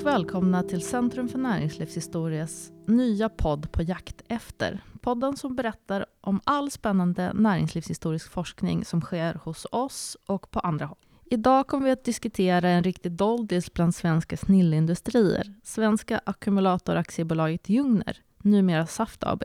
och välkomna till Centrum för näringslivshistorias nya podd På jakt efter. Podden som berättar om all spännande näringslivshistorisk forskning som sker hos oss och på andra håll. Idag kommer vi att diskutera en riktig doldis bland svenska snillindustrier. Svenska Ackumulatoraktiebolaget Ljungner, numera Saft AB,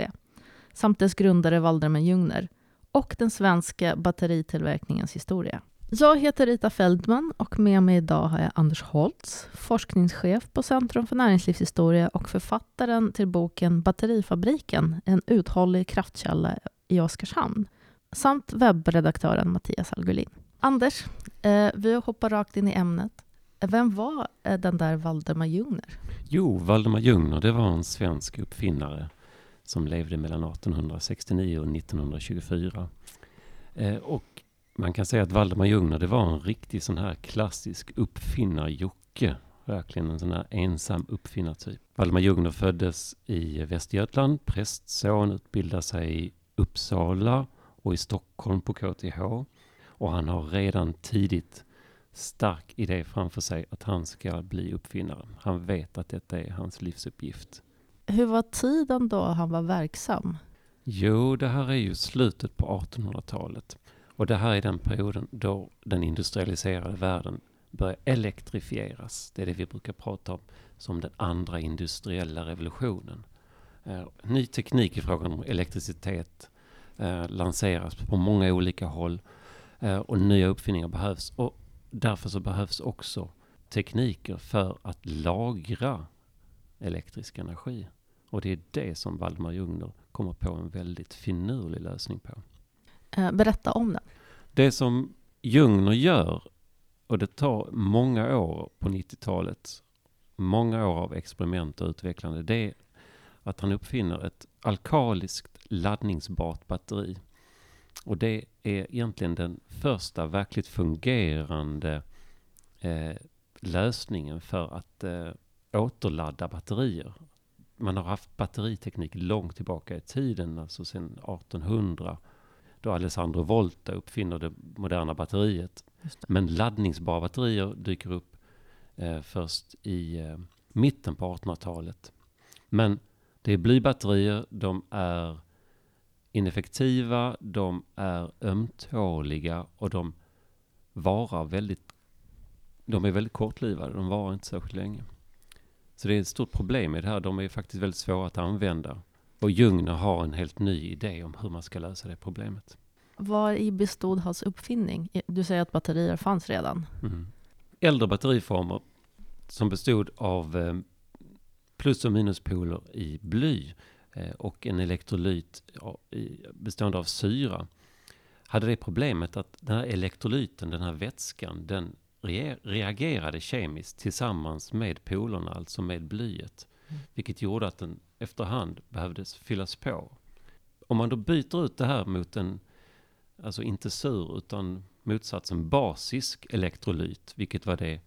samt dess grundare Valdemar Ljungner och den svenska batteritillverkningens historia. Jag heter Rita Feldman och med mig idag har jag Anders Holtz, forskningschef på Centrum för näringslivshistoria och författaren till boken Batterifabriken, en uthållig kraftkälla i Oskarshamn, samt webbredaktören Mattias Algulin. Anders, eh, vi hoppar rakt in i ämnet. Vem var eh, den där Valdemar Jungner? Jo, Valdemar Jungner, det var en svensk uppfinnare som levde mellan 1869 och 1924. Eh, och man kan säga att Valdemar Ljungner, det var en riktig sån här klassisk uppfinnar-Jocke. Verkligen en sån här ensam uppfinnartyp. Valdemar Ljungner föddes i Västergötland, prästson, utbildade sig i Uppsala och i Stockholm på KTH. Och han har redan tidigt stark idé framför sig att han ska bli uppfinnare. Han vet att detta är hans livsuppgift. Hur var tiden då han var verksam? Jo, det här är ju slutet på 1800-talet. Och det här är den perioden då den industrialiserade världen börjar elektrifieras. Det är det vi brukar prata om som den andra industriella revolutionen. Eh, ny teknik i frågan om elektricitet eh, lanseras på många olika håll eh, och nya uppfinningar behövs. Och därför så behövs också tekniker för att lagra elektrisk energi. Och det är det som Valdemar Jungner kommer på en väldigt finurlig lösning på. Eh, berätta om den. Det som Ljungner gör, och det tar många år på 90-talet, många år av experiment och utvecklande, det är att han uppfinner ett alkaliskt laddningsbart batteri. Och det är egentligen den första verkligt fungerande eh, lösningen för att eh, återladda batterier. Man har haft batteriteknik långt tillbaka i tiden, alltså sedan 1800 då Alessandro Volta uppfinner det moderna batteriet. Det. Men laddningsbara batterier dyker upp eh, först i eh, mitten på 1800-talet. Men det är blybatterier, de är ineffektiva, de är ömtåliga och de varar väldigt, de är väldigt kortlivade, de varar inte särskilt länge. Så det är ett stort problem med det här, de är faktiskt väldigt svåra att använda. Och Ljungner har en helt ny idé om hur man ska lösa det problemet. Var i bestod hans uppfinning? Du säger att batterier fanns redan. Mm. Äldre batteriformer som bestod av eh, plus och minuspoler i bly eh, och en elektrolyt bestående av syra hade det problemet att den här elektrolyten, den här vätskan, den reagerade kemiskt tillsammans med polerna, alltså med blyet. Vilket gjorde att den efterhand behövdes fyllas på. Om man då byter ut det här mot en, alltså inte sur utan motsatsen basisk elektrolyt, vilket var det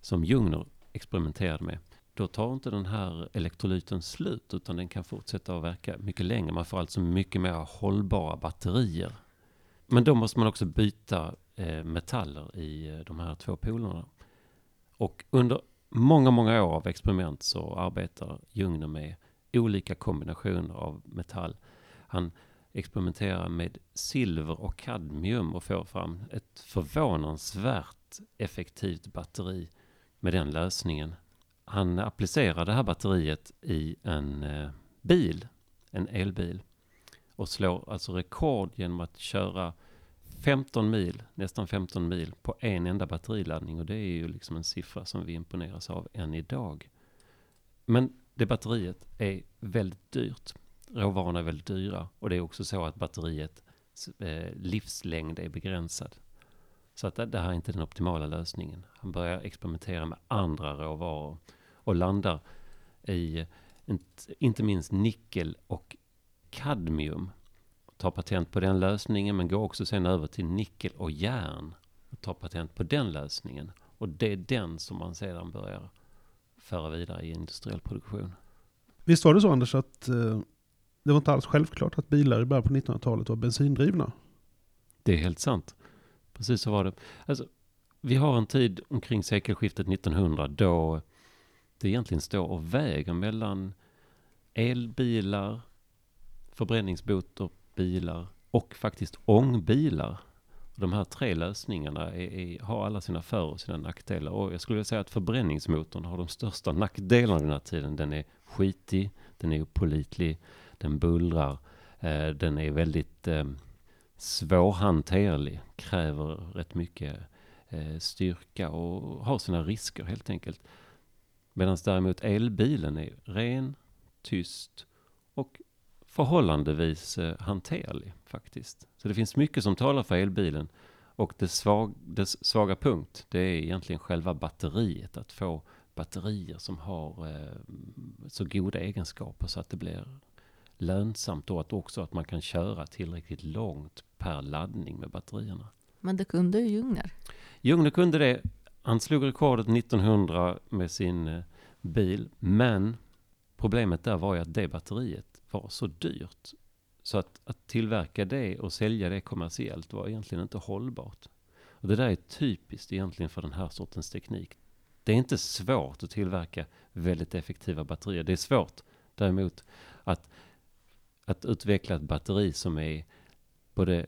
som Jungner experimenterade med. Då tar inte den här elektrolyten slut utan den kan fortsätta att verka mycket längre. Man får alltså mycket mer hållbara batterier. Men då måste man också byta eh, metaller i eh, de här två polerna. Och under många, många år av experiment så arbetar Jungner med olika kombinationer av metall. Han experimenterar med silver och kadmium och får fram ett förvånansvärt effektivt batteri med den lösningen. Han applicerar det här batteriet i en eh, bil, en elbil och slår alltså rekord genom att köra 15 mil, nästan 15 mil på en enda batteriladdning och det är ju liksom en siffra som vi imponeras av än idag. Men det batteriet är väldigt dyrt. Råvarorna är väldigt dyra och det är också så att batteriets eh, livslängd är begränsad. Så att det här är inte den optimala lösningen. Han börjar experimentera med andra råvaror och landar i inte minst nickel och kadmium tar patent på den lösningen men går också sen över till nickel och järn och tar patent på den lösningen. Och det är den som man sedan börjar föra vidare i industriell produktion. Visst var det så Anders att eh, det var inte alls självklart att bilar i början på 1900-talet var bensindrivna? Det är helt sant. Precis så var det. Alltså, vi har en tid omkring sekelskiftet 1900 då det egentligen står och väger mellan elbilar, bilar och faktiskt ångbilar. De här tre lösningarna är, är, har alla sina för och sina nackdelar. Och jag skulle vilja säga att förbränningsmotorn har de största nackdelarna den här tiden. Den är skitig, den är opålitlig, den bullrar, eh, den är väldigt eh, svårhanterlig, kräver rätt mycket eh, styrka och har sina risker helt enkelt. Medan däremot elbilen är ren, tyst och förhållandevis eh, hanterlig faktiskt. Så det finns mycket som talar för elbilen. Och dess, svag, dess svaga punkt, det är egentligen själva batteriet. Att få batterier som har eh, så goda egenskaper så att det blir lönsamt och att också att man kan köra tillräckligt långt per laddning med batterierna. Men det kunde ju Ljungner. Ljungner kunde det. Han slog rekordet 1900 med sin eh, bil. Men problemet där var ju att det batteriet var så dyrt. Så att, att tillverka det och sälja det kommersiellt var egentligen inte hållbart. Och det där är typiskt egentligen för den här sortens teknik. Det är inte svårt att tillverka väldigt effektiva batterier. Det är svårt däremot att, att utveckla ett batteri som är både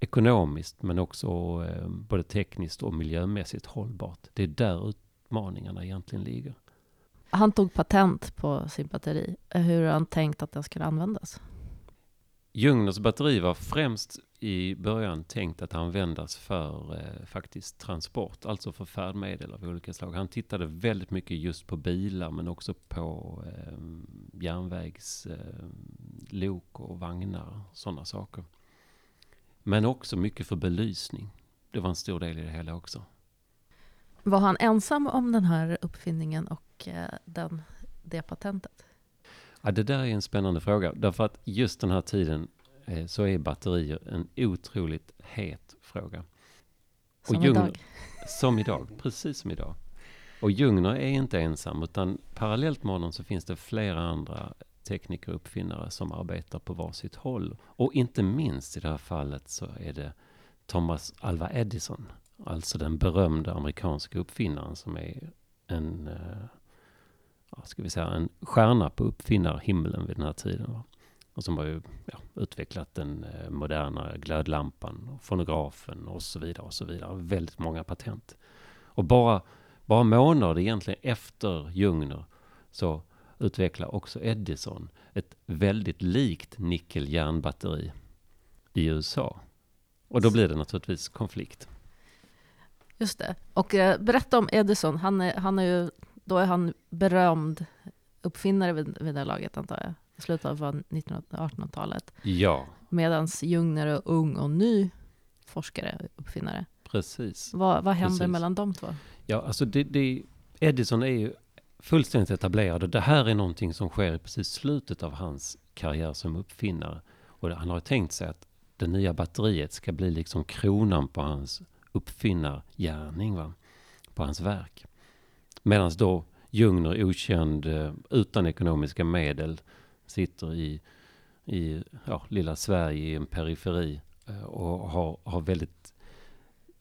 ekonomiskt men också eh, både tekniskt och miljömässigt hållbart. Det är där utmaningarna egentligen ligger. Han tog patent på sin batteri. Eh, hur har han tänkt att den skulle användas? Jungners batteri var främst i början tänkt att användas för eh, faktiskt transport, alltså för färdmedel av olika slag. Han tittade väldigt mycket just på bilar men också på eh, järnvägslok eh, och vagnar, sådana saker. Men också mycket för belysning. Det var en stor del i det hela också. Var han ensam om den här uppfinningen och eh, den, det patentet? Ja, det där är en spännande fråga. Därför att just den här tiden eh, så är batterier en otroligt het fråga. Som och Jungner, idag? Som idag, precis som idag. Och Jungner är inte ensam, utan parallellt med honom så finns det flera andra tekniker och uppfinnare som arbetar på varsitt håll. Och inte minst i det här fallet så är det Thomas Alva Edison, alltså den berömda amerikanska uppfinnaren som är en, eh, ska vi säga, en stjärna på uppfinnarhimlen vid den här tiden. Va? Och som har ju ja, utvecklat den eh, moderna glödlampan, och fonografen och så vidare och så vidare. Väldigt många patent. Och bara, bara månader egentligen efter Jungner så utvecklar också Edison ett väldigt likt nickeljärnbatteri i USA. Och då blir det naturligtvis konflikt. Just det. Och eh, berätta om Edison. Han är, han är ju, då är han berömd uppfinnare vid, vid det laget, antar jag. I slutet av 1800-talet. Ja. Medan Jungner är ung och ny forskare, uppfinnare. Precis. Vad, vad händer Precis. mellan de två? Ja, alltså det, det, Edison är ju fullständigt etablerad och det här är någonting som sker i precis slutet av hans karriär som uppfinnare. Och han har tänkt sig att det nya batteriet ska bli liksom kronan på hans uppfinnargärning, va? på hans verk. Medan då Jungner, okänd, eh, utan ekonomiska medel, sitter i, i ja, lilla Sverige i en periferi eh, och har, har väldigt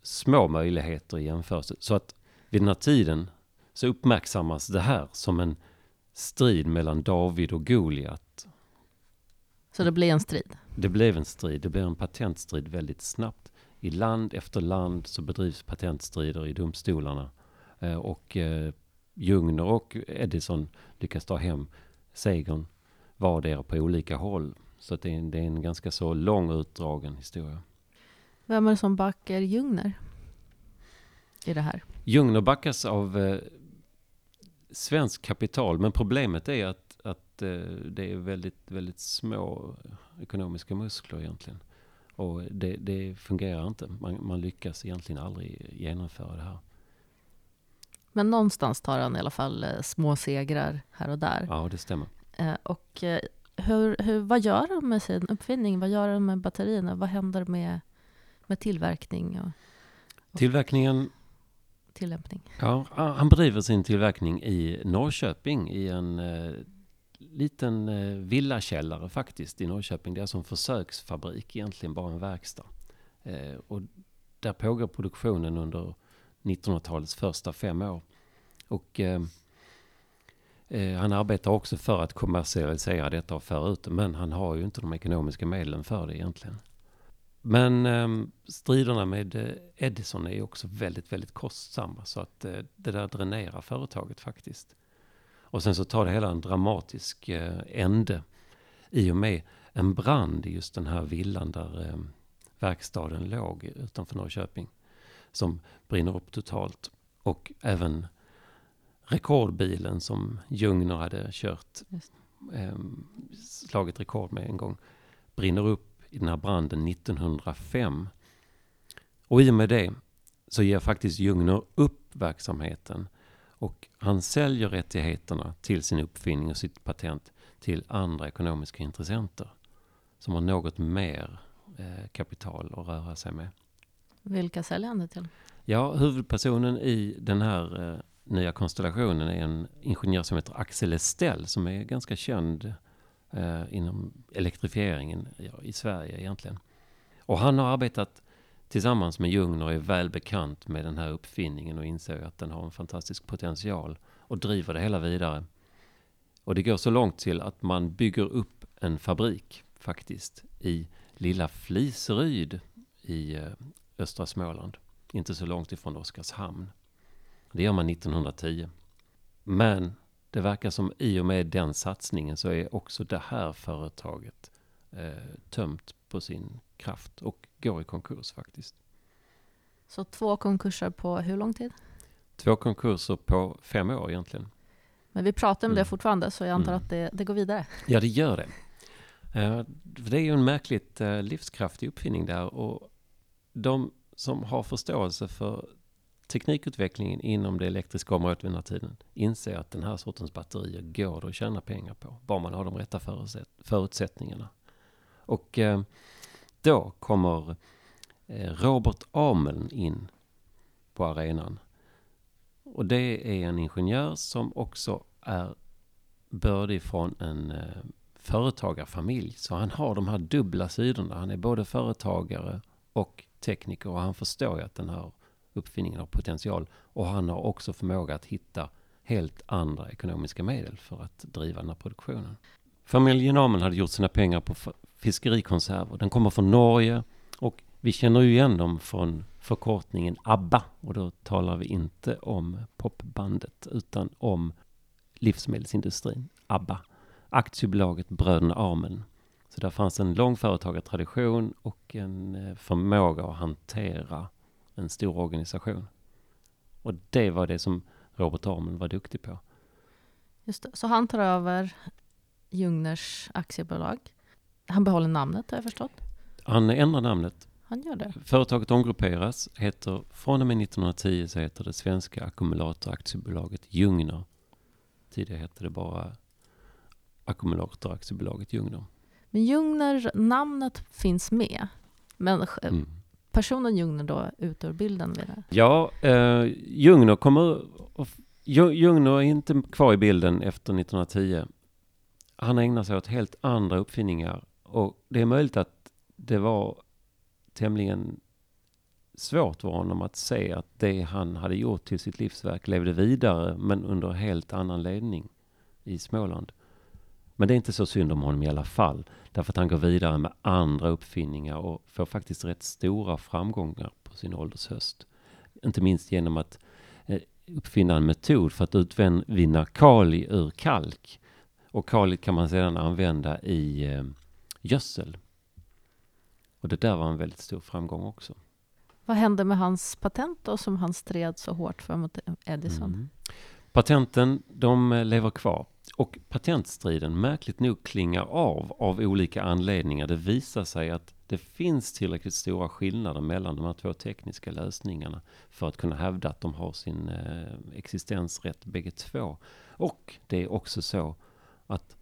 små möjligheter i jämförelse. Så att vid den här tiden så uppmärksammas det här som en strid mellan David och Goliat. Så det blir en strid? Det blev en strid. Det blev en patentstrid väldigt snabbt. I land efter land så bedrivs patentstrider i domstolarna. Eh, och eh, Jungner och Edison lyckas ta hem segern vardera på olika håll. Så det är, en, det är en ganska så lång utdragen historia. Vem är det som backar Jungner i det här? Jungner backas av eh, svensk kapital, men problemet är att, att eh, det är väldigt, väldigt små ekonomiska muskler egentligen. Och det, det fungerar inte. Man, man, lyckas egentligen aldrig genomföra det här. Men någonstans tar han i alla fall eh, små segrar här och där. Ja, det stämmer. Eh, och hur, hur, vad gör han med sin uppfinning? Vad gör han med batterierna? Vad händer med, med tillverkning? Och, och Tillverkningen tillämpning? Ja, han bedriver sin tillverkning i Norrköping i en eh, liten eh, villakällare faktiskt i Norrköping. Det är alltså som försöksfabrik, egentligen bara en verkstad. Eh, och där pågår produktionen under 1900-talets första fem år. Och eh, han arbetar också för att kommersialisera detta och föra ut det, men han har ju inte de ekonomiska medlen för det egentligen. Men eh, striderna med Edison är ju också väldigt, väldigt kostsamma, så att eh, det där dränerar företaget faktiskt. Och sen så tar det hela en dramatisk eh, ände i och med en brand i just den här villan där eh, verkstaden låg utanför Norrköping. Som brinner upp totalt. Och även rekordbilen som Ljungner hade kört, eh, slagit rekord med en gång, brinner upp i den här branden 1905. Och i och med det så ger faktiskt Ljungner upp verksamheten och han säljer rättigheterna till sin uppfinning och sitt patent till andra ekonomiska intressenter som har något mer eh, kapital att röra sig med. Vilka säljer han det till? Ja, huvudpersonen i den här eh, nya konstellationen är en ingenjör som heter Axel Estelle som är ganska känd eh, inom elektrifieringen ja, i Sverige egentligen. Och han har arbetat tillsammans med Ljungner är väl bekant med den här uppfinningen och inser att den har en fantastisk potential och driver det hela vidare. Och det går så långt till att man bygger upp en fabrik faktiskt i lilla Fliseryd i eh, östra Småland. Inte så långt ifrån Oskarshamn. Det gör man 1910. Men det verkar som i och med den satsningen så är också det här företaget tömt på sin kraft och går i konkurs faktiskt. Så två konkurser på hur lång tid? Två konkurser på fem år egentligen. Men vi pratar om Mm. det fortfarande, så jag antar Mm. att det, det går vidare. Ja, det gör det. Eh, Det är ju en märkligt eh, livskraftig uppfinning där och de som har förståelse för teknikutvecklingen inom det elektriska området vid den här tiden inser att den här sortens batterier går det att tjäna pengar på, bara man har de rätta förutsätt- förutsättningarna. Och eh, då kommer eh, Robert Ameln in på arenan. Och det är en ingenjör som också är bördig från en eh, företagarfamilj. Så han har de här dubbla sidorna. Han är både företagare och tekniker och han förstår ju att den här uppfinningen har potential. Och han har också förmåga att hitta helt andra ekonomiska medel för att driva den här produktionen. Familjen Amel hade gjort sina pengar på fiskerikonserver. Den kommer från Norge och vi känner ju igen dem från förkortningen ABBA. Och då talar vi inte om popbandet utan om livsmedelsindustrin, ABBA. Aktiebolaget Bröderna Armen. Så där fanns en lång företagartradition och en eh, förmåga att hantera en stor organisation. Och det var det som Robert Armen var duktig på. Just det. Så han tar över Ljungners aktiebolag. Han behåller namnet har jag förstått. Han ändrar namnet. Han gör det. Företaget omgrupperas, heter från och med 1910 så heter det Svenska Ackumulatoraktiebolaget Ljungner. Tidigare hette det bara Ackumulatoraktiebolaget Ljungner. Men Ljungner, namnet finns med. Men Mm. personen Ljungner då ut ur bilden vid det. Ja, eh, Ljungner kommer... Ljungner är inte kvar i bilden efter 1910. Han ägnar sig åt helt andra uppfinningar. Och det är möjligt att det var tämligen svårt för honom att se att det han hade gjort till sitt livsverk levde vidare, men under helt annan ledning i Småland. Men det är inte så synd om honom i alla fall, därför att han går vidare med andra uppfinningar och får faktiskt rätt stora framgångar på sin ålders höst. Inte minst genom att eh, uppfinna en metod för att utvinna kali ur kalk. Och kalit kan man sedan använda i eh, gödsel. Och det där var en väldigt stor framgång också. Vad hände med hans patent då som han stred så hårt för mot Edison? Mm. Patenten, de eh, lever kvar. Och patentstriden, märkligt nog, klingar av av olika anledningar. Det visar sig att det finns tillräckligt stora skillnader mellan de här två tekniska lösningarna för att kunna hävda att de har sin eh, existensrätt bägge två. Och det är också så att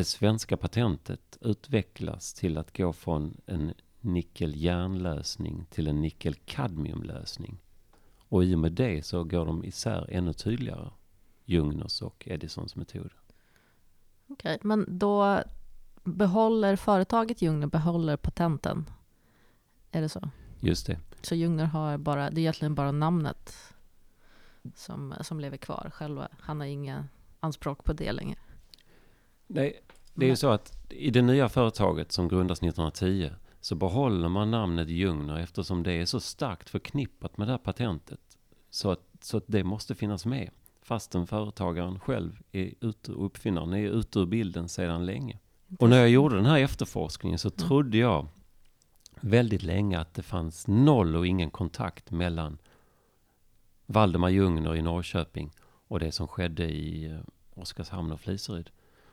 det svenska patentet utvecklas till att gå från en nickel-järnlösning till en nickel-kadmiumlösning. Och i och med det så går de isär ännu tydligare. Jungners och Edisons metod. Okej, men då behåller företaget Ljungner behåller patenten? Är det så? Just det. Så Ljungner har bara, det är egentligen bara namnet som, som lever kvar själva. Han har inga anspråk på det längre. Nej, det är ju så att i det nya företaget som grundas 1910 så behåller man namnet Ljungner eftersom det är så starkt förknippat med det här patentet. Så att, så att det måste finnas med. Fastän företagaren själv är ute, uppfinnaren är ute ur bilden sedan länge. Och när jag gjorde den här efterforskningen så Mm. trodde jag väldigt länge att det fanns noll och ingen kontakt mellan Valdemar Ljungner i Norrköping och det som skedde i eh, Oskarshamn och Fliseryd.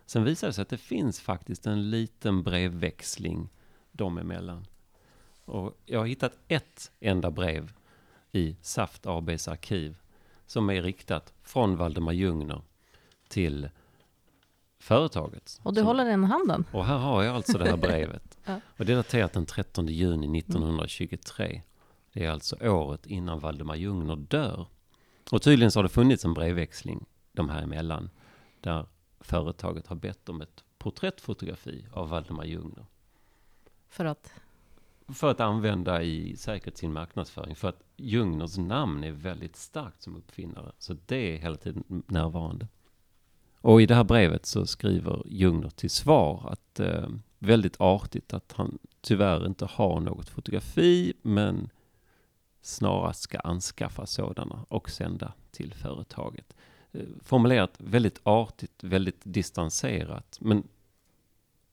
Sen visade det sig att det finns faktiskt en liten brevväxling dem emellan. Och jag har hittat ett enda brev i Saft ABs arkiv som är riktat från Valdemar Ljungner till företaget. Och du Som- håller den i handen? och här har jag alltså det här brevet. Ja. Och det är daterat den 13 juni 1923. Det är alltså året innan Valdemar Ljungner dör. Och tydligen så har det funnits en brevväxling de här emellan. Där företaget har bett om ett porträttfotografi av Valdemar Ljungner. För att... För att använda i säkert sin marknadsföring. För att Ljungners namn är väldigt starkt som uppfinnare. Så det är hela tiden närvarande. Och i det här brevet så skriver Ljungner till svar att eh, väldigt artigt att han tyvärr inte har något fotografi men snarast ska anskaffa sådana och sända till företaget. Formulerat väldigt artigt, väldigt distanserat men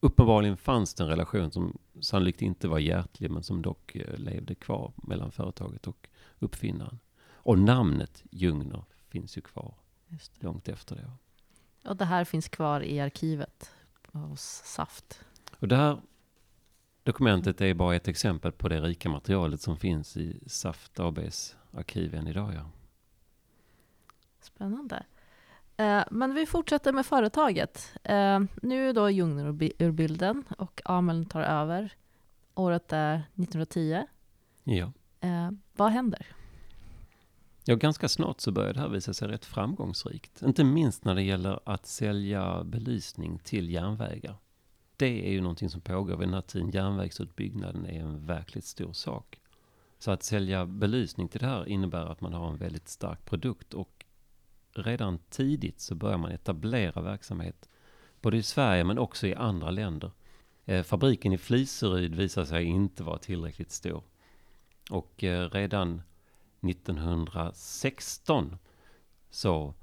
uppenbarligen fanns det en relation som sannolikt inte var hjärtlig men som dock eh, levde kvar mellan företaget och uppfinnaren. Och namnet Ljungner finns ju kvar långt efter det. Och det här finns kvar i arkivet hos Saft. Och det här dokumentet är bara ett exempel på det rika materialet som finns i Saft ABs arkiv än idag. Ja. Spännande. Eh, Men vi fortsätter med företaget. Eh, Nu är då Ljungner ur bi- ur bilden och Ameln tar över. Året är 1910. Ja. Eh, Vad händer? ja, ganska snart så börjar det här visa sig rätt framgångsrikt. Inte minst när det gäller att sälja belysning till järnvägar. Det är ju någonting som pågår vid den här tiden. Järnvägsutbyggnaden är en verkligt stor sak. Så att sälja belysning till det här innebär att man har en väldigt stark produkt och redan tidigt så börjar man etablera verksamhet både i Sverige men också i andra länder. Eh, fabriken i Fliseryd visar sig inte vara tillräckligt stor. Och eh, redan 1916 så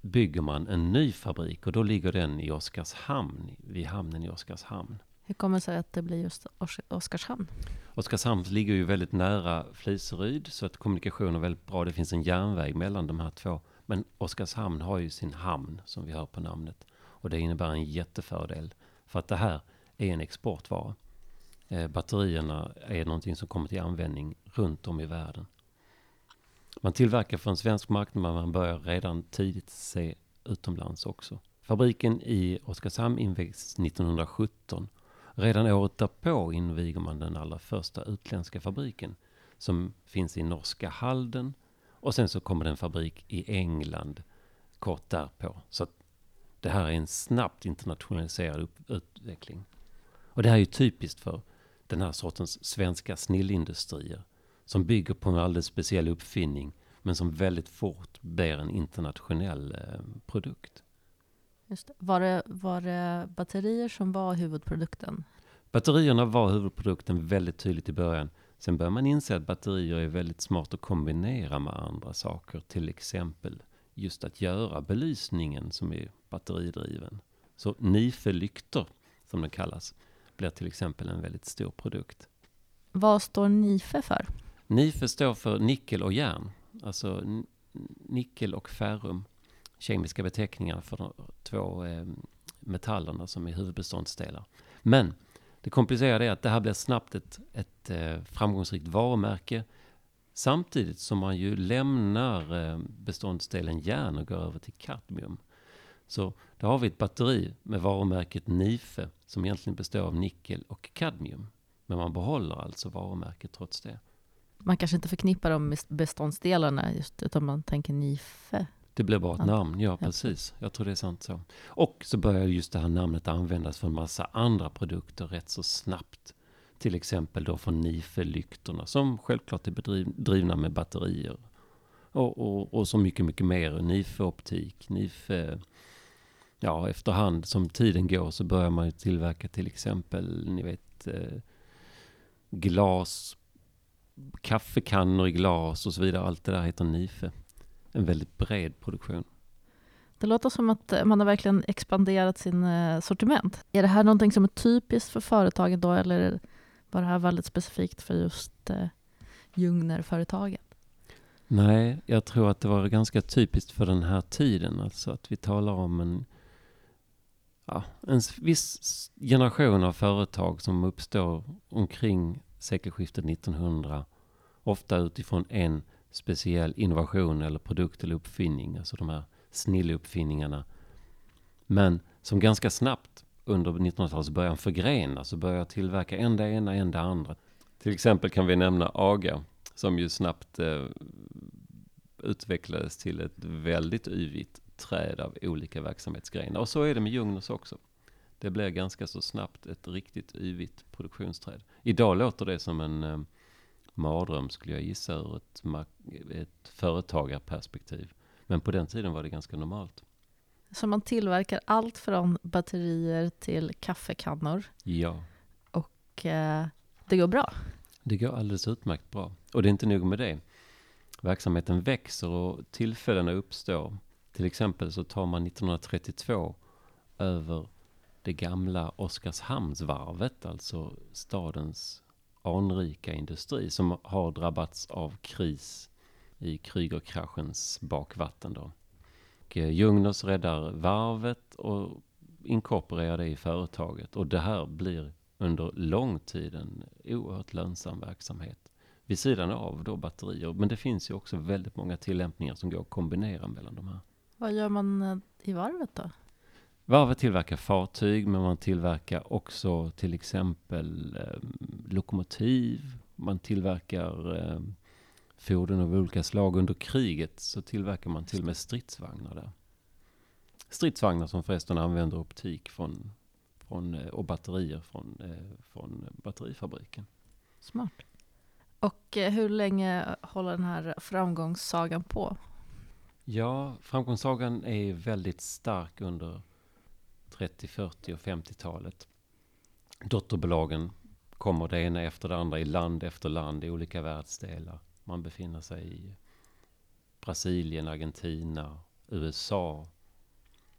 bygger man en ny fabrik och då ligger den i Oskarshamn, vid hamnen i Oskarshamn. Hur kommer det sig att det blir just Oskarshamn? Oskarshamn ligger ju väldigt nära Fliseryd så att kommunikationen är väldigt bra. Det finns en järnväg mellan de här två. Men Oskarshamn har ju sin hamn som vi hör på namnet. Och det innebär en jättefördel. För att det här är en exportvara. Eh, batterierna är någonting som kommer till användning runt om i världen. Man tillverkar för en svensk marknad men man börjar redan tidigt se utomlands också. Fabriken i Oskarshamn invigs 1917 Redan året därpå inviger man den allra första utländska fabriken som finns i norska Halden och sen så kommer det en fabrik i England kort därpå. Så det här är en snabbt internationaliserad upp- utveckling. Och det här är ju typiskt för den här sortens svenska snillindustrier som bygger på en alldeles speciell uppfinning men som väldigt fort blir en internationell eh, produkt. Just det. Var, det, var det batterier som var huvudprodukten? Batterierna var huvudprodukten väldigt tydligt i början. Sen börjar man inse att batterier är väldigt smart att kombinera med andra saker. Till exempel just att göra belysningen som är batteridriven. Så NIFE-lyktor, som den kallas, blir till exempel en väldigt stor produkt. Vad står NIFE för? NIFE står för nickel och järn. Alltså nickel och ferrum. Kemiska beteckningar för de två eh, metallerna som är huvudbeståndsdelar. Men det komplicerade är att det här blir snabbt ett, ett eh, framgångsrikt varumärke. Samtidigt som man ju lämnar eh, beståndsdelen järn och går över till kadmium. Så då har vi ett batteri med varumärket NIFE som egentligen består av nickel och kadmium. Men man behåller alltså varumärket trots det. Man kanske inte förknippar de beståndsdelarna just, utan man tänker NIFE. Det blir bara ett Ja. namn, ja precis. Jag tror det är sant så. Och så börjar just det här namnet användas för en massa andra produkter rätt så snabbt. Till exempel då för NIFE-lyktorna som självklart är bedriv, drivna med batterier. Och, och, och så mycket, mycket mer. NIFE-optik, NIFE ja, efterhand som tiden går så börjar man ju tillverka till exempel, ni vet, eh, glas, kaffekannor i glas och så vidare. Allt det där heter NIFE. En väldigt bred produktion. Det låter som att eh, man har verkligen expanderat sin eh, sortiment. Är det här någonting som är typiskt för företaget då, eller var det här väldigt specifikt för just eh, Ljungner-företaget? Nej, jag tror att det var ganska typiskt för den här tiden. Alltså att vi talar om en, ja, en viss generation av företag som uppstår omkring sekelskiftet 1900. Ofta utifrån en speciell innovation eller produkt eller uppfinning. Alltså de här snilluppfinningarna. Men som ganska snabbt under 1900-talets början förgrenas och börjar tillverka en det ena, en det andra. Till exempel kan vi nämna AGA som ju snabbt eh, utvecklades till ett väldigt yvigt träd av olika verksamhetsgrenar. Och så är det med Jungners också. Det blir ganska så snabbt ett riktigt yvigt produktionsträd. Idag låter det som en eh, mardröm skulle jag gissa ur ett, ett företagarperspektiv. Men på den tiden var det ganska normalt. Så man tillverkar allt från batterier till kaffekannor? Ja. Och eh, det går bra? Det går alldeles utmärkt bra. Och det är inte nog med det. Verksamheten växer och tillfällena uppstår. Till exempel så tar man 1932 över det gamla Oskarshamnsvarvet, alltså stadens anrika industri som har drabbats av kris i Krügerkraschens bakvatten. Då. Och eh, Jungners räddar varvet och inkorporerar det i företaget. Och det här blir under lång tid en oerhört lönsam verksamhet. Vid sidan av då batterier. Men det finns ju också väldigt många tillämpningar som går att kombinera mellan de här. Vad gör man eh, i varvet då? Varvet tillverkar fartyg, men man tillverkar också till exempel eh, lokomotiv. Man tillverkar eh, fordon av olika slag. Under kriget så tillverkar man till och med stridsvagnar där. Stridsvagnar som förresten använder optik från, från, eh, och batterier från, eh, från batterifabriken. Smart. Och eh, hur länge håller den här framgångssagan på? Ja, framgångssagan är väldigt stark under 30, 40 och 50-talet. Dotterbolagen kommer det ena efter det andra i land efter land i olika världsdelar. Man befinner sig i Brasilien, Argentina, USA.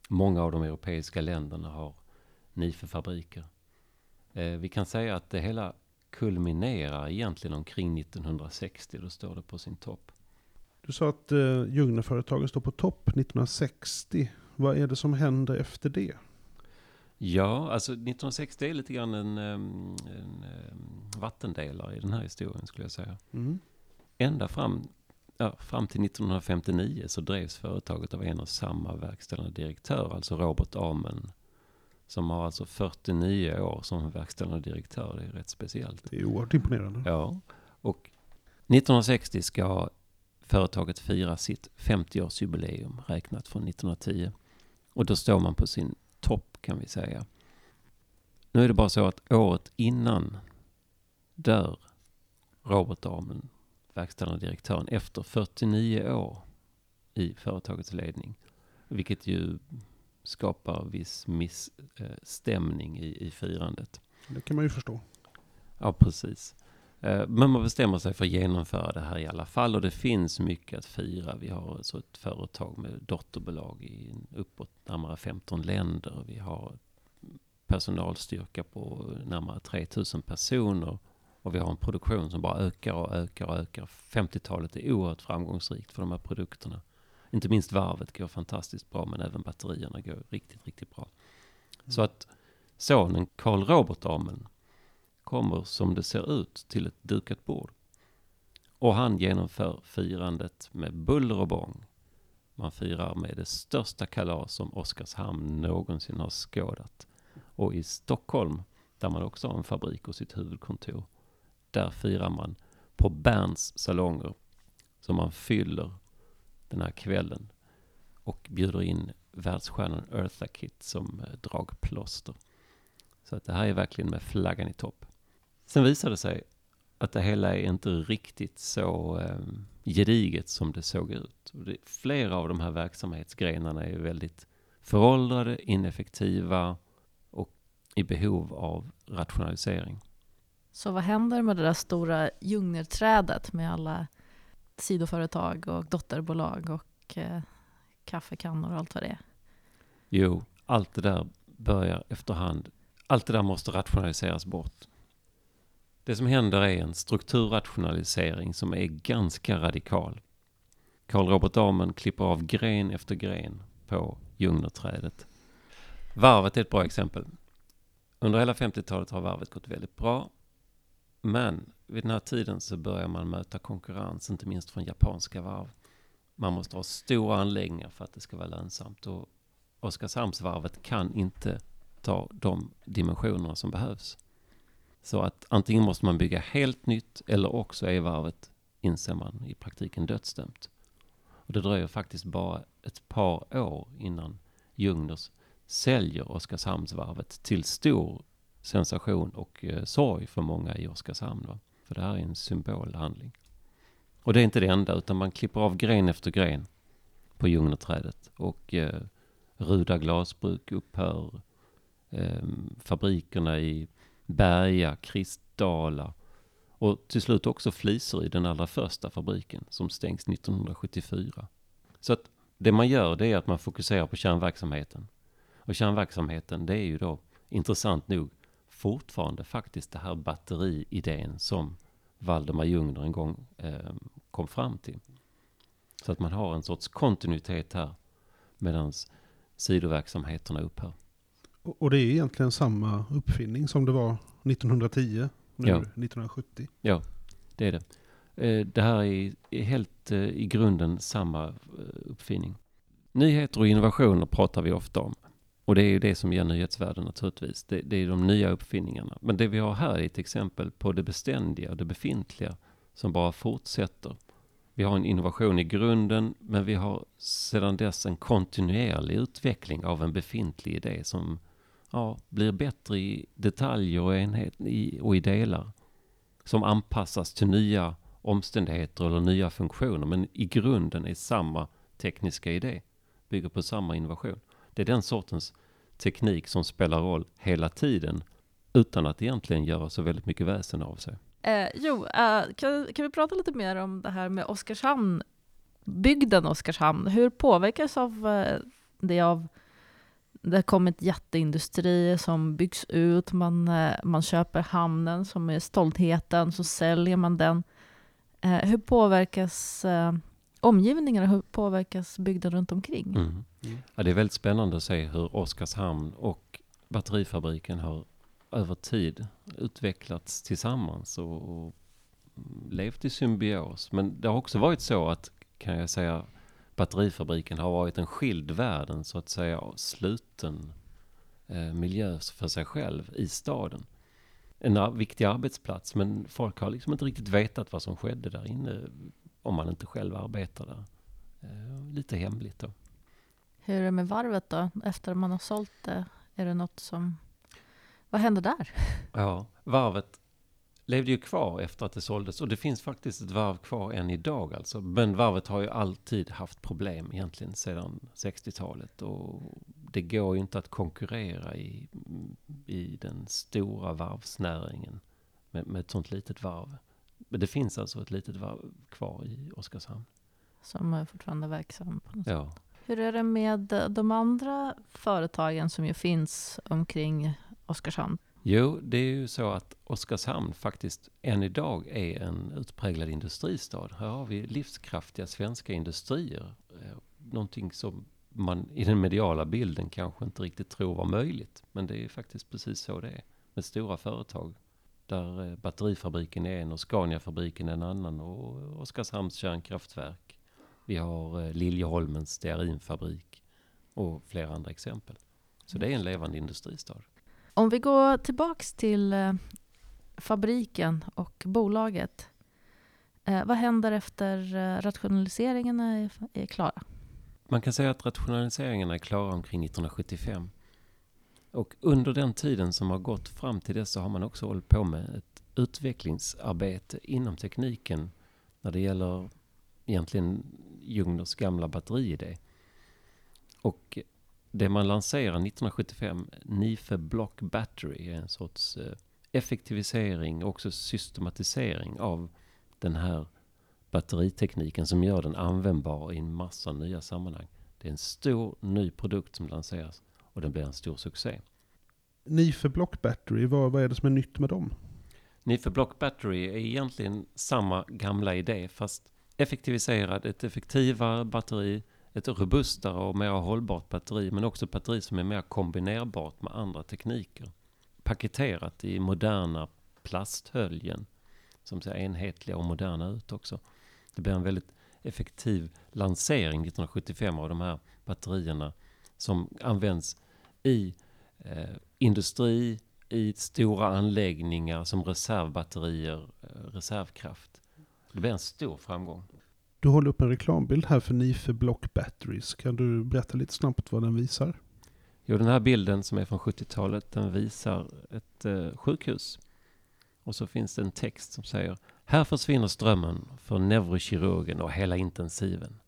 Många av de europeiska länderna har NIFE-fabriker. Eh, vi kan säga att det hela kulminerar egentligen omkring 1960. Då står det på sin topp. Du sa att eh, Ljungnerföretagen står på topp 1960. Vad är det som händer efter det? Ja, alltså 1960 är lite grann en, en, en vattendelare i den här historien skulle jag säga. Mm. Ända fram, ja, fram till 1959 så drevs företaget av en och samma verkställande direktör, alltså Robert Amen. Som har alltså 49 år som verkställande direktör. Det är rätt speciellt. Det är oerhört imponerande. Ja. Och 1960 ska företaget fira sitt 50-årsjubileum räknat från 1910. Och då står man på sin kan vi säga. Nu är det bara så att året innan dör Robert Damen, verkställande direktören, efter 49 år i företagets ledning. Vilket ju skapar viss missstämning i, i firandet. Det kan man ju förstå. Ja, precis. Eh, men man bestämmer sig för att genomföra det här i alla fall och det finns mycket att fira. Vi har alltså ett företag med dotterbolag i uppåt närmare 15 länder. Vi har personalstyrka på närmare 3000 personer och vi har en produktion som bara ökar och ökar och ökar. 50-talet är oerhört framgångsrikt för de här produkterna. Inte minst varvet går fantastiskt bra men även batterierna går riktigt, riktigt bra. Mm. Så att sonen Karl Robert Amen kommer som det ser ut till ett dukat bord. Och han genomför firandet med buller och bång. Man firar med det största kalas som Oskarshamn någonsin har skådat. Och i Stockholm, där man också har en fabrik och sitt huvudkontor, där firar man på Berns salonger. Så man fyller den här kvällen och bjuder in världsstjärnan Eartha Kitt som eh, dragplåster. Så att det här är verkligen med flaggan i topp. Sen visade det sig att det hela är inte riktigt så eh, gediget som det såg ut. Och det, flera av de här verksamhetsgrenarna är väldigt föråldrade, ineffektiva och i behov av rationalisering. Så vad händer med det där stora djungelträdet med alla sidoföretag och dotterbolag och eh, kaffekannor och allt vad det är? Jo, allt det där börjar efterhand. Allt det där måste rationaliseras bort. Det som händer är en strukturrationalisering som är ganska radikal. Carl Robert Amen klipper av gren efter gren på Ljungnerträdet. Varvet är ett bra exempel. Under hela 50-talet har varvet gått väldigt bra. Men vid den här tiden så börjar man möta konkurrens, inte minst från japanska varv. Man måste ha stora anläggningar för att det ska vara lönsamt. Och Oskarshamnsvarvet kan inte ta de dimensionerna som behövs. Så att antingen måste man bygga helt nytt eller också är varvet, inser man, i praktiken dödsdömt. Och det dröjer faktiskt bara ett par år innan Ljungners säljer Oskarshamnsvarvet till stor sensation och eh, sorg för många i Oskarshamn. Va? För det här är en symbolhandling. Och det är inte det enda, utan man klipper av gren efter gren på Ljungnerträdet. Och eh, Ruda glasbruk upphör. Eh, fabrikerna i Berga, Kristdala och till slut också Fliseryd, den allra första fabriken som stängs 1974. Så att det man gör det är att man fokuserar på kärnverksamheten. Och kärnverksamheten det är ju då intressant nog fortfarande faktiskt det här batteriidén som Valdemar Ljungner en gång eh, kom fram till. Så att man har en sorts kontinuitet här medan sidoverksamheterna upphör. Och det är egentligen samma uppfinning som det var 1910, nu Ja. 1970. Ja, det är det. Eh, Det här är är helt eh, i grunden samma eh, uppfinning. Nyheter och innovationer pratar vi ofta om. Och det är ju det som ger nyhetsvärden naturligtvis. Det, det är de nya uppfinningarna. Men det vi har här är ett exempel på det beständiga och det befintliga som bara fortsätter. Vi har en innovation i grunden, men vi har sedan dess en kontinuerlig utveckling av en befintlig idé som ja, blir bättre i detaljer och, enhet, i, och i delar. Som anpassas till nya omständigheter eller nya funktioner. Men i grunden är samma tekniska idé. Bygger på samma innovation. Det är den sortens teknik som spelar roll hela tiden. Utan att egentligen göra så väldigt mycket väsen av sig. Eh, jo, eh, kan, kan vi prata lite mer om det här med Oskarshamn, bygden Oskarshamn? Hur påverkas av eh, det av det har kommit jätteindustrier som byggs ut, man, eh, man köper hamnen som är stoltheten, så säljer man den. Eh, hur påverkas eh, omgivningarna, hur påverkas bygden runt omkring? Mm. Ja, det är väldigt spännande att se hur Oskarshamn och batterifabriken har över tid utvecklats tillsammans och, och levt i symbios. Men det har också varit så att, kan jag säga, batterifabriken har varit en skild värld, en så att säga sluten eh, miljö för sig själv i staden. En ar- viktig arbetsplats, men folk har liksom inte riktigt vetat vad som skedde där inne om man inte själv arbetar där. Eh, lite hemligt då. Hur är det med varvet då, efter man har sålt det? Är det något som... Vad händer där? Ja, varvet levde ju kvar efter att det såldes och det finns faktiskt ett varv kvar än idag alltså. Men varvet har ju alltid haft problem egentligen sedan 60-talet och det går ju inte att konkurrera i, i den stora varvsnäringen med, med ett sånt litet varv. Men det finns alltså ett litet varv kvar i Oskarshamn. Som är fortfarande verksam på något sätt. Ja. Hur är det med de andra företagen som ju finns omkring Oskarshamn? Jo, det är ju så att Oskarshamn faktiskt än idag är en utpräglad industristad. Här har vi livskraftiga svenska industrier. Eh, någonting som man i den mediala bilden kanske inte riktigt tror var möjligt. Men det är faktiskt precis så det är. Med stora företag. Där eh, batterifabriken är en och Scaniafabriken en annan och Oskarshamns kärnkraftverk. Vi har eh, Liljeholmens stearinfabrik och flera andra exempel. Så det är en levande industristad. Om vi går tillbaks till eh, fabriken och bolaget. Eh, vad händer efter eh, rationaliseringarna är, är klara? Man kan säga att rationaliseringarna är klara omkring 1975. Och under den tiden som har gått fram till dess så har man också hållit på med ett utvecklingsarbete inom tekniken när det gäller egentligen Jungners gamla batteriidé. Och det man lanserar 1975, NIFE Block Battery, är en sorts eh, effektivisering och också systematisering av den här batteritekniken som gör den användbar i en massa nya sammanhang. Det är en stor ny produkt som lanseras och den blir en stor succé. Nife Block Battery, vad, vad är det som är nytt med dem? Nife Block Battery är egentligen samma gamla idé fast effektiviserad, ett effektivare batteri, ett robustare och mer hållbart batteri men också ett batteri som är mer kombinerbart med andra tekniker. Paketerat i moderna plasthöljen som ser enhetliga och moderna ut också. Det blir en väldigt effektiv lansering 1975 av de här batterierna som används i eh, industri, i stora anläggningar som reservbatterier, eh, reservkraft. Det blir en stor framgång. Du håller upp en reklambild här för Nife Block Batteries. Kan du berätta lite snabbt vad den visar? Jo, den här bilden som är från 70-talet, den visar ett eh, sjukhus. Och så finns det en text som säger Här försvinner strömmen för neurokirurgen och hela intensiven.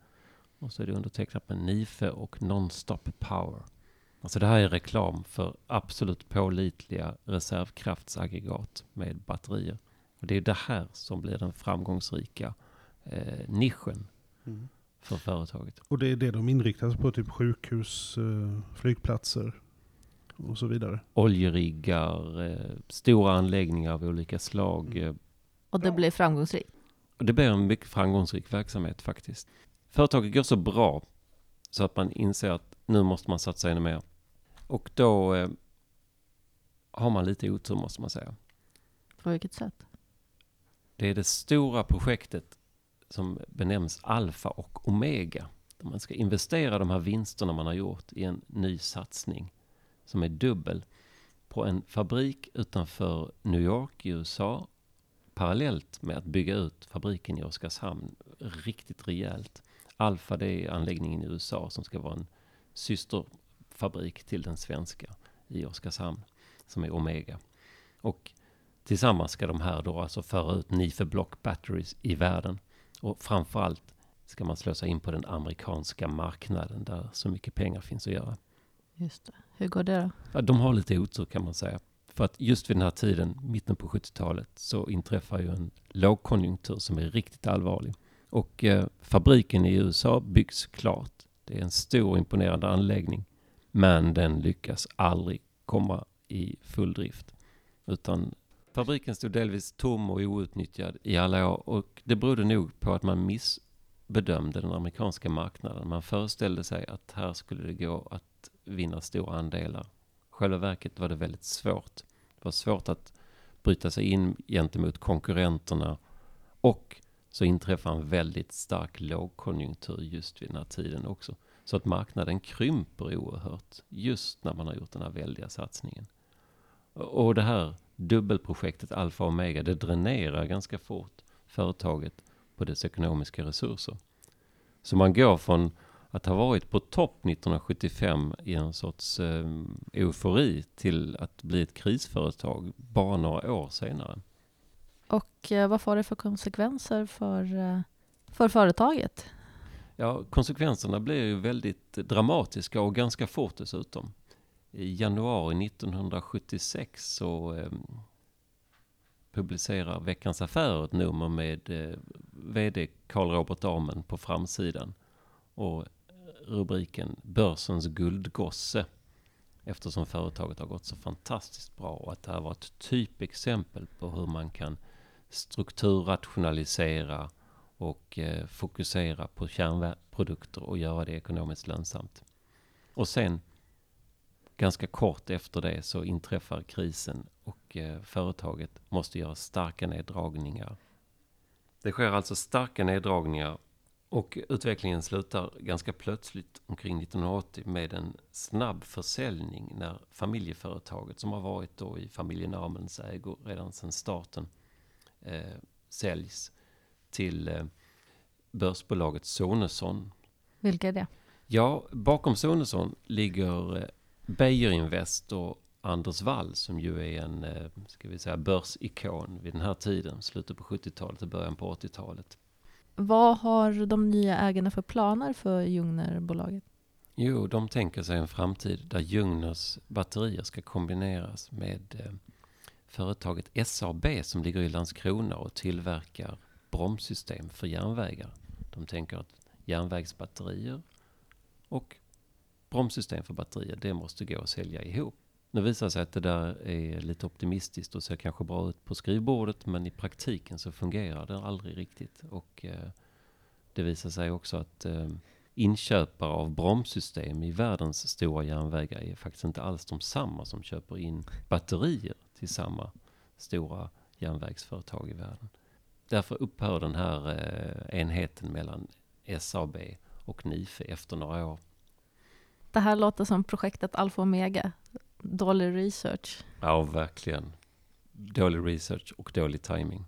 Och så är det undertecknat med NIFE och Nonstop Power. Alltså det här är reklam för absolut pålitliga reservkraftsaggregat med batterier. Och det är det här som blir den framgångsrika eh, nischen Mm. för företaget. Och det är det de inriktar sig på, typ sjukhus, eh, flygplatser och så vidare. Oljeriggar, eh, stora anläggningar av olika slag. Mm. Eh, Och det blir framgångsrikt. det blir en mycket framgångsrik verksamhet faktiskt. Företaget går så bra så att man inser att nu måste man satsa ännu mer. Och då eh, har man lite otur måste man säga. På vilket sätt? Det är det stora projektet som benämns Alfa och Omega. Där man ska investera de här vinsterna man har gjort i en ny satsning som är dubbel på en fabrik utanför New York i USA parallellt med att bygga ut fabriken i Oskarshamn riktigt rejält. Alfa det är anläggningen i USA som ska vara en systerfabrik till den svenska i Oskarshamn som är Omega. Och Tillsammans ska de här då alltså föra ut Nife Block Batteries i världen. Och framförallt ska man slå sig in på den amerikanska marknaden där så mycket pengar finns att göra. Just det. Hur går det då? Ja, de har lite otur kan man säga. För att just vid den här tiden, mitten på 70-talet, så inträffar ju en lågkonjunktur som är riktigt allvarlig. Och eh, fabriken i USA byggs klart. Det är en stor imponerande anläggning. Men den lyckas aldrig komma i full drift. Utan fabriken stod delvis tom och outnyttjad i alla år. Och det berodde nog på att man missbedömde den amerikanska marknaden. Man föreställde sig att här skulle det gå att vinna stora andelar. Själva verket var det väldigt svårt. Det var svårt att bryta sig in gentemot konkurrenterna. Och så inträffar en väldigt stark lågkonjunktur just vid den här tiden också. Så att marknaden krymper oerhört just när man har gjort den här väldiga satsningen. Och det här dubbelprojektet Alfa och Omega, det dränerar ganska fort företaget på dess ekonomiska resurser. Så man går från att ha varit på topp 1975 i en sorts eh, eufori till att bli ett krisföretag bara några år senare. Och eh, vad får det för konsekvenser för, eh, för företaget? Ja, konsekvenserna blir ju väldigt dramatiska och ganska fort dessutom. I januari 1976 så eh, publicerar Veckans Affärer ett nummer med eh, VD Karl Robert Amen på framsidan. Och rubriken Börsens guldgosse. Eftersom företaget har gått så fantastiskt bra och att det här var ett typexempel på hur man kan strukturrationalisera och eh, fokusera på kärnprodukter och göra det ekonomiskt lönsamt. Och sen ganska kort efter det så inträffar krisen och eh, företaget måste göra starka neddragningar. Det sker alltså starka neddragningar och utvecklingen slutar ganska plötsligt omkring 1980 med en snabb försäljning när familjeföretaget som har varit då i familjen Amens ägo redan sedan starten eh, säljs till eh, börsbolaget Sonesson. Vilka är det? Ja, bakom Sonesson ligger eh, Beijer Invest och Anders Wall som ju är en, eh, ska vi säga, börsikon vid den här tiden, slutet på 70-talet och början på 80-talet. Vad har de nya ägarna för planer för Ljungnerbolaget? Jo, de tänker sig en framtid där Jungners batterier ska kombineras med eh, företaget SAB som ligger i Landskrona och tillverkar bromssystem för järnvägar. De tänker att järnvägsbatterier och bromssystem för batterier, det måste gå att sälja ihop. Nu visar det sig att det där är lite optimistiskt och ser kanske bra ut på skrivbordet men i praktiken så fungerar det aldrig riktigt. Och eh, det visar sig också att eh, inköpare av bromssystem i världens stora järnvägar är faktiskt inte alls de samma som köper in batterier till samma stora järnvägsföretag i världen. Därför upphör den här eh, enheten mellan SAB och NIFE efter några år. Det här låter som projektet Alfa Omega. Dålig research. Ja, verkligen. Dålig research och dålig timing.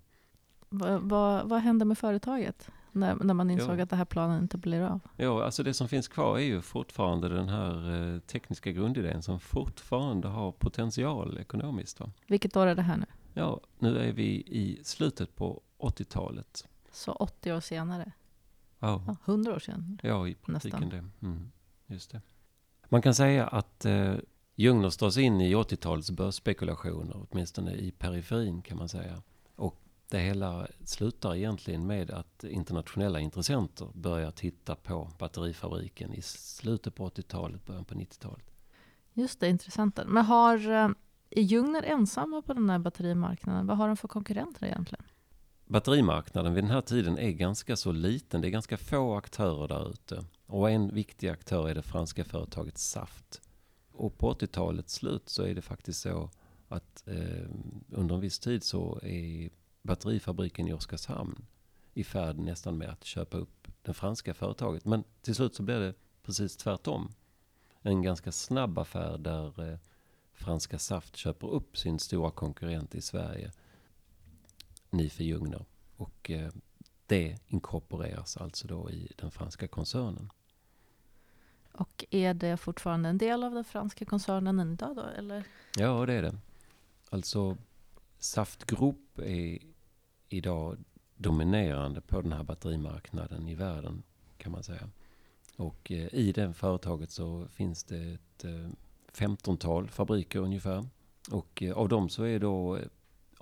Va, va, vad hände med företaget? När, när man insåg Jo. att det här planen inte blir av? Ja, alltså det som finns kvar är ju fortfarande den här eh, tekniska grundidén som fortfarande har potential ekonomiskt. Va? Vilket år är det här nu? Ja, nu är vi i slutet på 80-talet. Så 80 år senare? Ja, Ja, 100 år senare? ja i praktiken Nästan. det. Mm, just det. Man kan säga att eh, Jungners dras in i 80-talets börsspekulationer, åtminstone i periferin kan man säga. Och det hela slutar egentligen med att internationella intressenter börjar titta på batterifabriken i slutet på 80-talet, början på 90-talet. Just det, intressant. Men har, eh, är Ljungner ensamma på den här batterimarknaden? Vad har de för konkurrenter egentligen? Batterimarknaden vid den här tiden är ganska så liten. Det är ganska få aktörer där ute. Och en viktig aktör är det franska företaget Saft. Och på 80-talets slut så är det faktiskt så att eh, under en viss tid så är batterifabriken i Oskarshamn i färd nästan med att köpa upp det franska företaget. Men till slut så blir det precis tvärtom. En ganska snabb affär där eh, franska Saft köper upp sin stora konkurrent i Sverige Nife Ljungner. Och eh, det inkorporeras alltså då i den franska koncernen. Och är det fortfarande en del av den franska koncernen idag då? Eller? Ja, det är det. Alltså Saft Group är idag dominerande på den här batterimarknaden i världen kan man säga. Och eh, i det företaget så finns det ett eh, 15-tal fabriker ungefär. Och eh, av dem så är då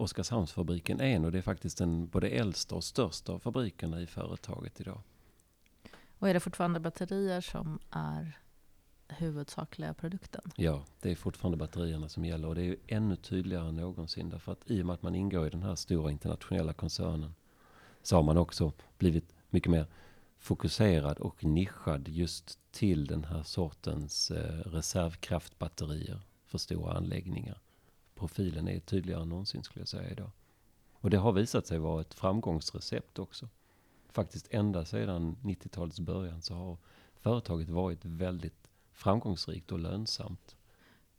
Oskarshamnsfabriken en och det är faktiskt den både äldsta och största av fabrikerna i företaget idag. Och är det fortfarande batterier som är huvudsakliga produkten? Ja, det är fortfarande batterierna som gäller och det är ännu tydligare än någonsin därför att i och med att man ingår i den här stora internationella koncernen så har man också blivit mycket mer fokuserad och nischad just till den här sortens eh, reservkraftbatterier för stora anläggningar. Profilen är tydligare än någonsin skulle jag säga idag. Och det har visat sig vara ett framgångsrecept också. Faktiskt ända sedan 90-talets början så har företaget varit väldigt framgångsrikt och lönsamt.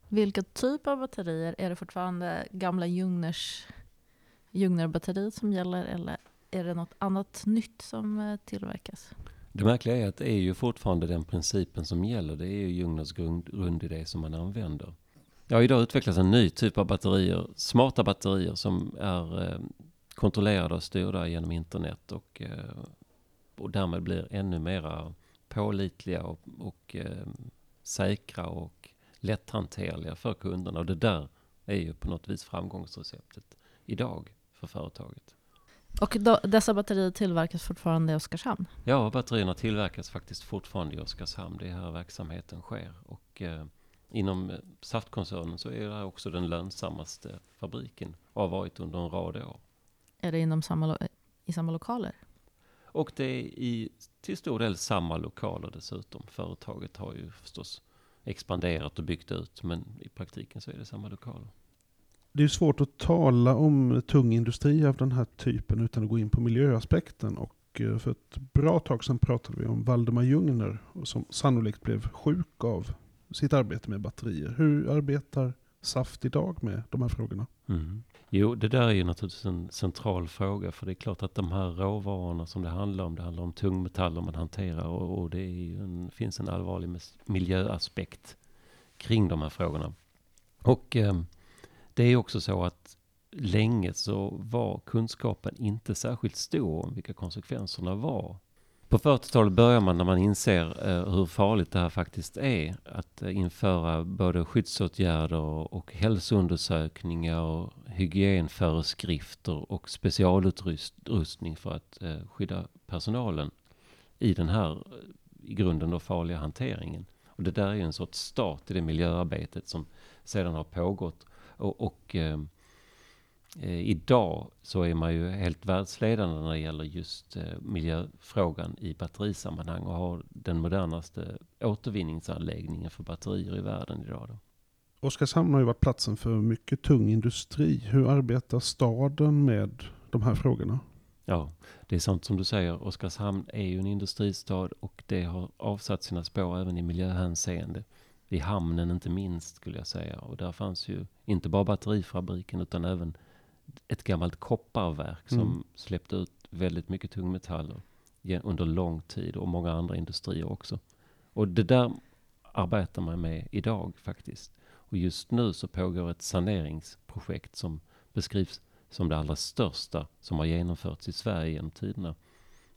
Vilken typ av batterier? Är det fortfarande gamla Ljungners, Ljungnerbatteriet som gäller eller är det något annat nytt som eh, tillverkas? Det märkliga är att det är ju fortfarande den principen som gäller. Det är ju Ljungners grund, grundidé som man använder. Ja, idag utvecklas en ny typ av batterier, smarta batterier som är eh, kontrollerade och styrda genom internet och, eh, och därmed blir ännu mera pålitliga och, och eh, säkra och lätthanterliga för kunderna. Och det där är ju på något vis framgångsreceptet idag för företaget. Och då, dessa batterier tillverkas fortfarande i Oskarshamn? Ja, batterierna tillverkas faktiskt fortfarande i Oskarshamn. Det är här verksamheten sker. Och inom Saftkoncernen så är det här också den lönsammaste fabriken och har varit under en rad år. Är det inom samma, lo- i samma lokaler? Och det är i till stor del samma lokaler dessutom. Företaget har ju förstås expanderat och byggt ut men i praktiken så är det samma lokaler. Det är ju svårt att tala om tung industri av den här typen utan att gå in på miljöaspekten. Och eh, för ett bra tag sedan pratade vi om Valdemar Ljungner som sannolikt blev sjuk av sitt arbete med batterier. Hur arbetar Saft idag med de här frågorna? Mm. Jo, det där är ju naturligtvis en central fråga. För det är klart att de här råvarorna som det handlar om, det handlar om tungmetaller man hanterar. Och, och det är ju en, finns en allvarlig miljöaspekt kring de här frågorna. Och eh, det är också så att länge så var kunskapen inte särskilt stor om vilka konsekvenserna var på 40-talet börjar man när man inser eh, hur farligt det här faktiskt är. Att eh, införa både skyddsåtgärder och hälsoundersökningar och hygienföreskrifter och specialutrustning för att eh, skydda personalen i den här eh, i grunden då farliga hanteringen. Och det där är ju en sorts start i det miljöarbetet som sedan har pågått. Och, och eh, eh, idag så är man ju helt världsledande när det gäller just eh, miljöfrågan i batterisammanhang och har den modernaste återvinningsanläggningen för batterier i världen idag. Då. Oskarshamn har ju varit platsen för mycket tung industri. Hur arbetar staden med de här frågorna? Ja, det är sant som du säger. Oskarshamn är ju en industristad och det har avsatt sina spår även i miljöhänseende. I hamnen inte minst skulle jag säga. Och där fanns ju inte bara batterifabriken utan även ett gammalt kopparverk som mm. släppte ut väldigt mycket tungmetaller under lång tid och många andra industrier också. Och det där arbetar man med idag faktiskt. Och just nu så pågår ett saneringsprojekt som beskrivs som det allra största som har genomförts i Sverige genom tiderna.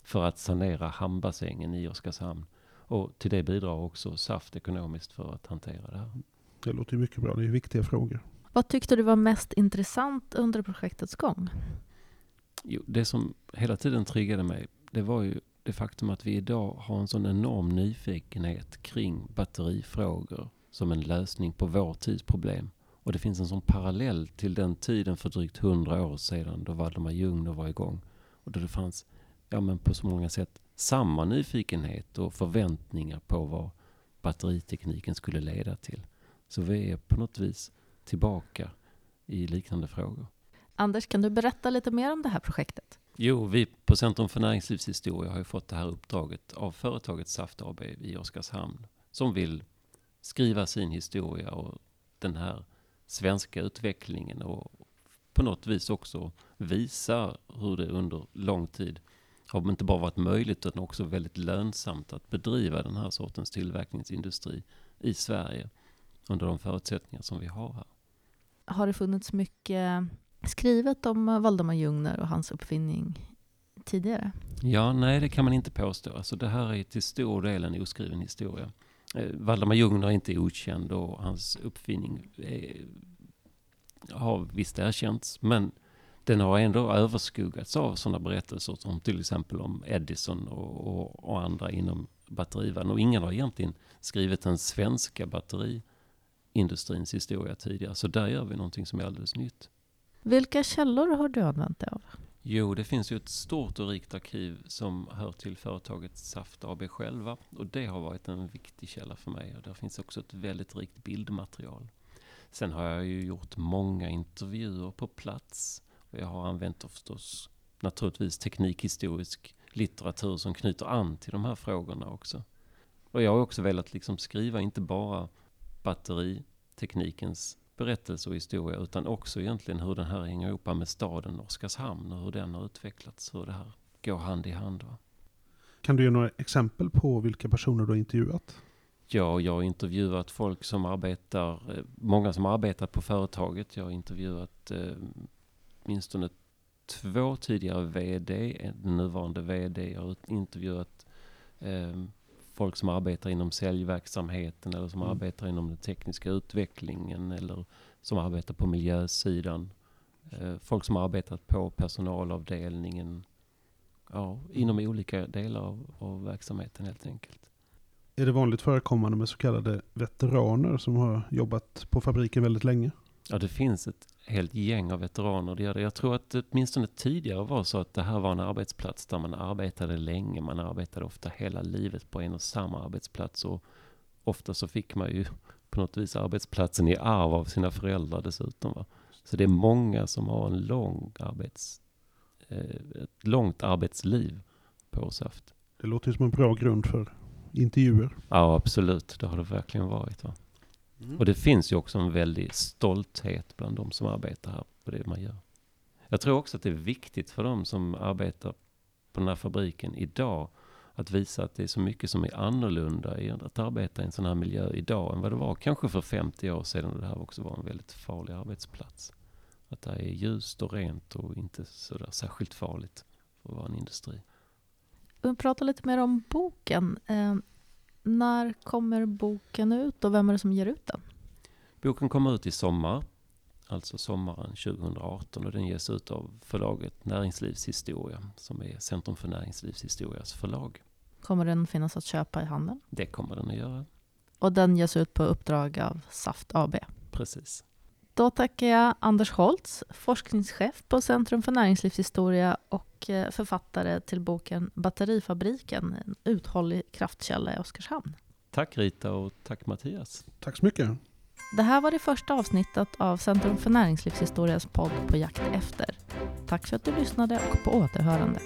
För att sanera hamnbassängen i Oskarshamn. Och till det bidrar också SAFT ekonomiskt för att hantera det här. Det låter mycket bra. Det är viktiga frågor. Vad tyckte du var mest intressant under projektets gång? Jo, det som hela tiden triggade mig, det var ju det faktum att vi idag har en sån enorm nyfikenhet kring batterifrågor som en lösning på vår tids problem. Och det finns en sån parallell till den tiden för drygt hundra år sedan då Valdemar Jungner var igång. Och då det fanns, ja men på så många sätt, samma nyfikenhet och förväntningar på vad batteritekniken skulle leda till. Så vi är på något vis tillbaka i liknande frågor. Anders, kan du berätta lite mer om det här projektet? Jo, vi på Centrum för näringslivshistoria har ju fått det här uppdraget av företaget Saft AB i Oskarshamn som vill skriva sin historia och den här svenska utvecklingen och på något vis också visa hur det under lång tid har inte bara varit möjligt utan också väldigt lönsamt att bedriva den här sortens tillverkningsindustri i Sverige under de förutsättningar som vi har här. Har det funnits mycket skrivet om Valdemar Jungner och hans uppfinning tidigare? Ja, nej det kan man inte påstå. Alltså det här är till stor del en oskriven historia. Eh, Valdemar Jungner är inte okänd och hans uppfinning är, har visst erkänts. Men den har ändå överskuggats av sådana berättelser som till exempel om Edison och, och, och andra inom batterivärlden. Och ingen har egentligen skrivit den svenska batteriindustrins historia tidigare. Så där gör vi någonting som är alldeles nytt. Vilka källor har du använt dig av? Jo, det finns ju ett stort och rikt arkiv som hör till företaget Saft AB själva. Och det har varit en viktig källa för mig. Och där finns också ett väldigt rikt bildmaterial. Sen har jag ju gjort många intervjuer på plats. Och jag har använt förstås naturligtvis teknikhistorisk litteratur som knyter an till de här frågorna också. Och jag har också velat liksom skriva inte bara batteriteknikens berättelse och historia utan också egentligen hur den här hänger ihop med staden Oskarshamn och hur den har utvecklats, hur det här går hand i hand. Va? Kan du ge några exempel på vilka personer du har intervjuat? Ja, jag har intervjuat folk som arbetar, eh, många som arbetat på företaget. Jag har intervjuat eh, åtminstone två tidigare VD, en nuvarande VD. Jag har intervjuat eh, folk som arbetar inom säljverksamheten eller som mm. arbetar inom den tekniska utvecklingen eller som arbetar på miljösidan. Eh, folk som arbetat på personalavdelningen. Ja, inom olika delar av, av verksamheten helt enkelt. Är det vanligt förekommande med så kallade veteraner som har jobbat på fabriken väldigt länge? Ja, det finns ett helt gäng av veteraner. Det gör det. Jag tror att det åtminstone tidigare var så att det här var en arbetsplats där man arbetade länge. Man arbetade ofta hela livet på en och samma arbetsplats. Och ofta så fick man ju på något vis arbetsplatsen i arv av sina föräldrar dessutom. Va? Så det är många som har en lång arbets, eh, ett långt arbetsliv på SAFT. Det låter som en bra grund för intervjuer. Ja, absolut. Det har det verkligen varit. Va? Mm. Och det finns ju också en väldig stolthet bland de som arbetar här på det man gör. Jag tror också att det är viktigt för de som arbetar på den här fabriken idag att visa att det är så mycket som är annorlunda i att arbeta i en sån här miljö idag än vad det var kanske för 50 år sedan och det här också var en väldigt farlig arbetsplats. Att det är ljust och rent och inte sådär särskilt farligt för att vara en industri. vi prata lite mer om boken. När kommer boken ut och vem är det som ger ut den? Boken kommer ut i sommar, alltså sommaren 2018 och den ges ut av förlaget Näringslivshistoria som är Centrum för näringslivshistorias förlag. Kommer den finnas att köpa i handeln? Det kommer den att göra. Och den ges ut på uppdrag av Saft AB. Precis. Då tackar jag Anders Holtz, forskningschef på Centrum för näringslivshistoria och eh, författare till boken Batterifabriken, en uthållig kraftkälla i Oskarshamn. Tack Rita och tack Mattias. Tack så mycket. Det här var det första avsnittet av Centrum för näringslivshistorias podd På jakt efter. Tack för att du lyssnade och på återhörande.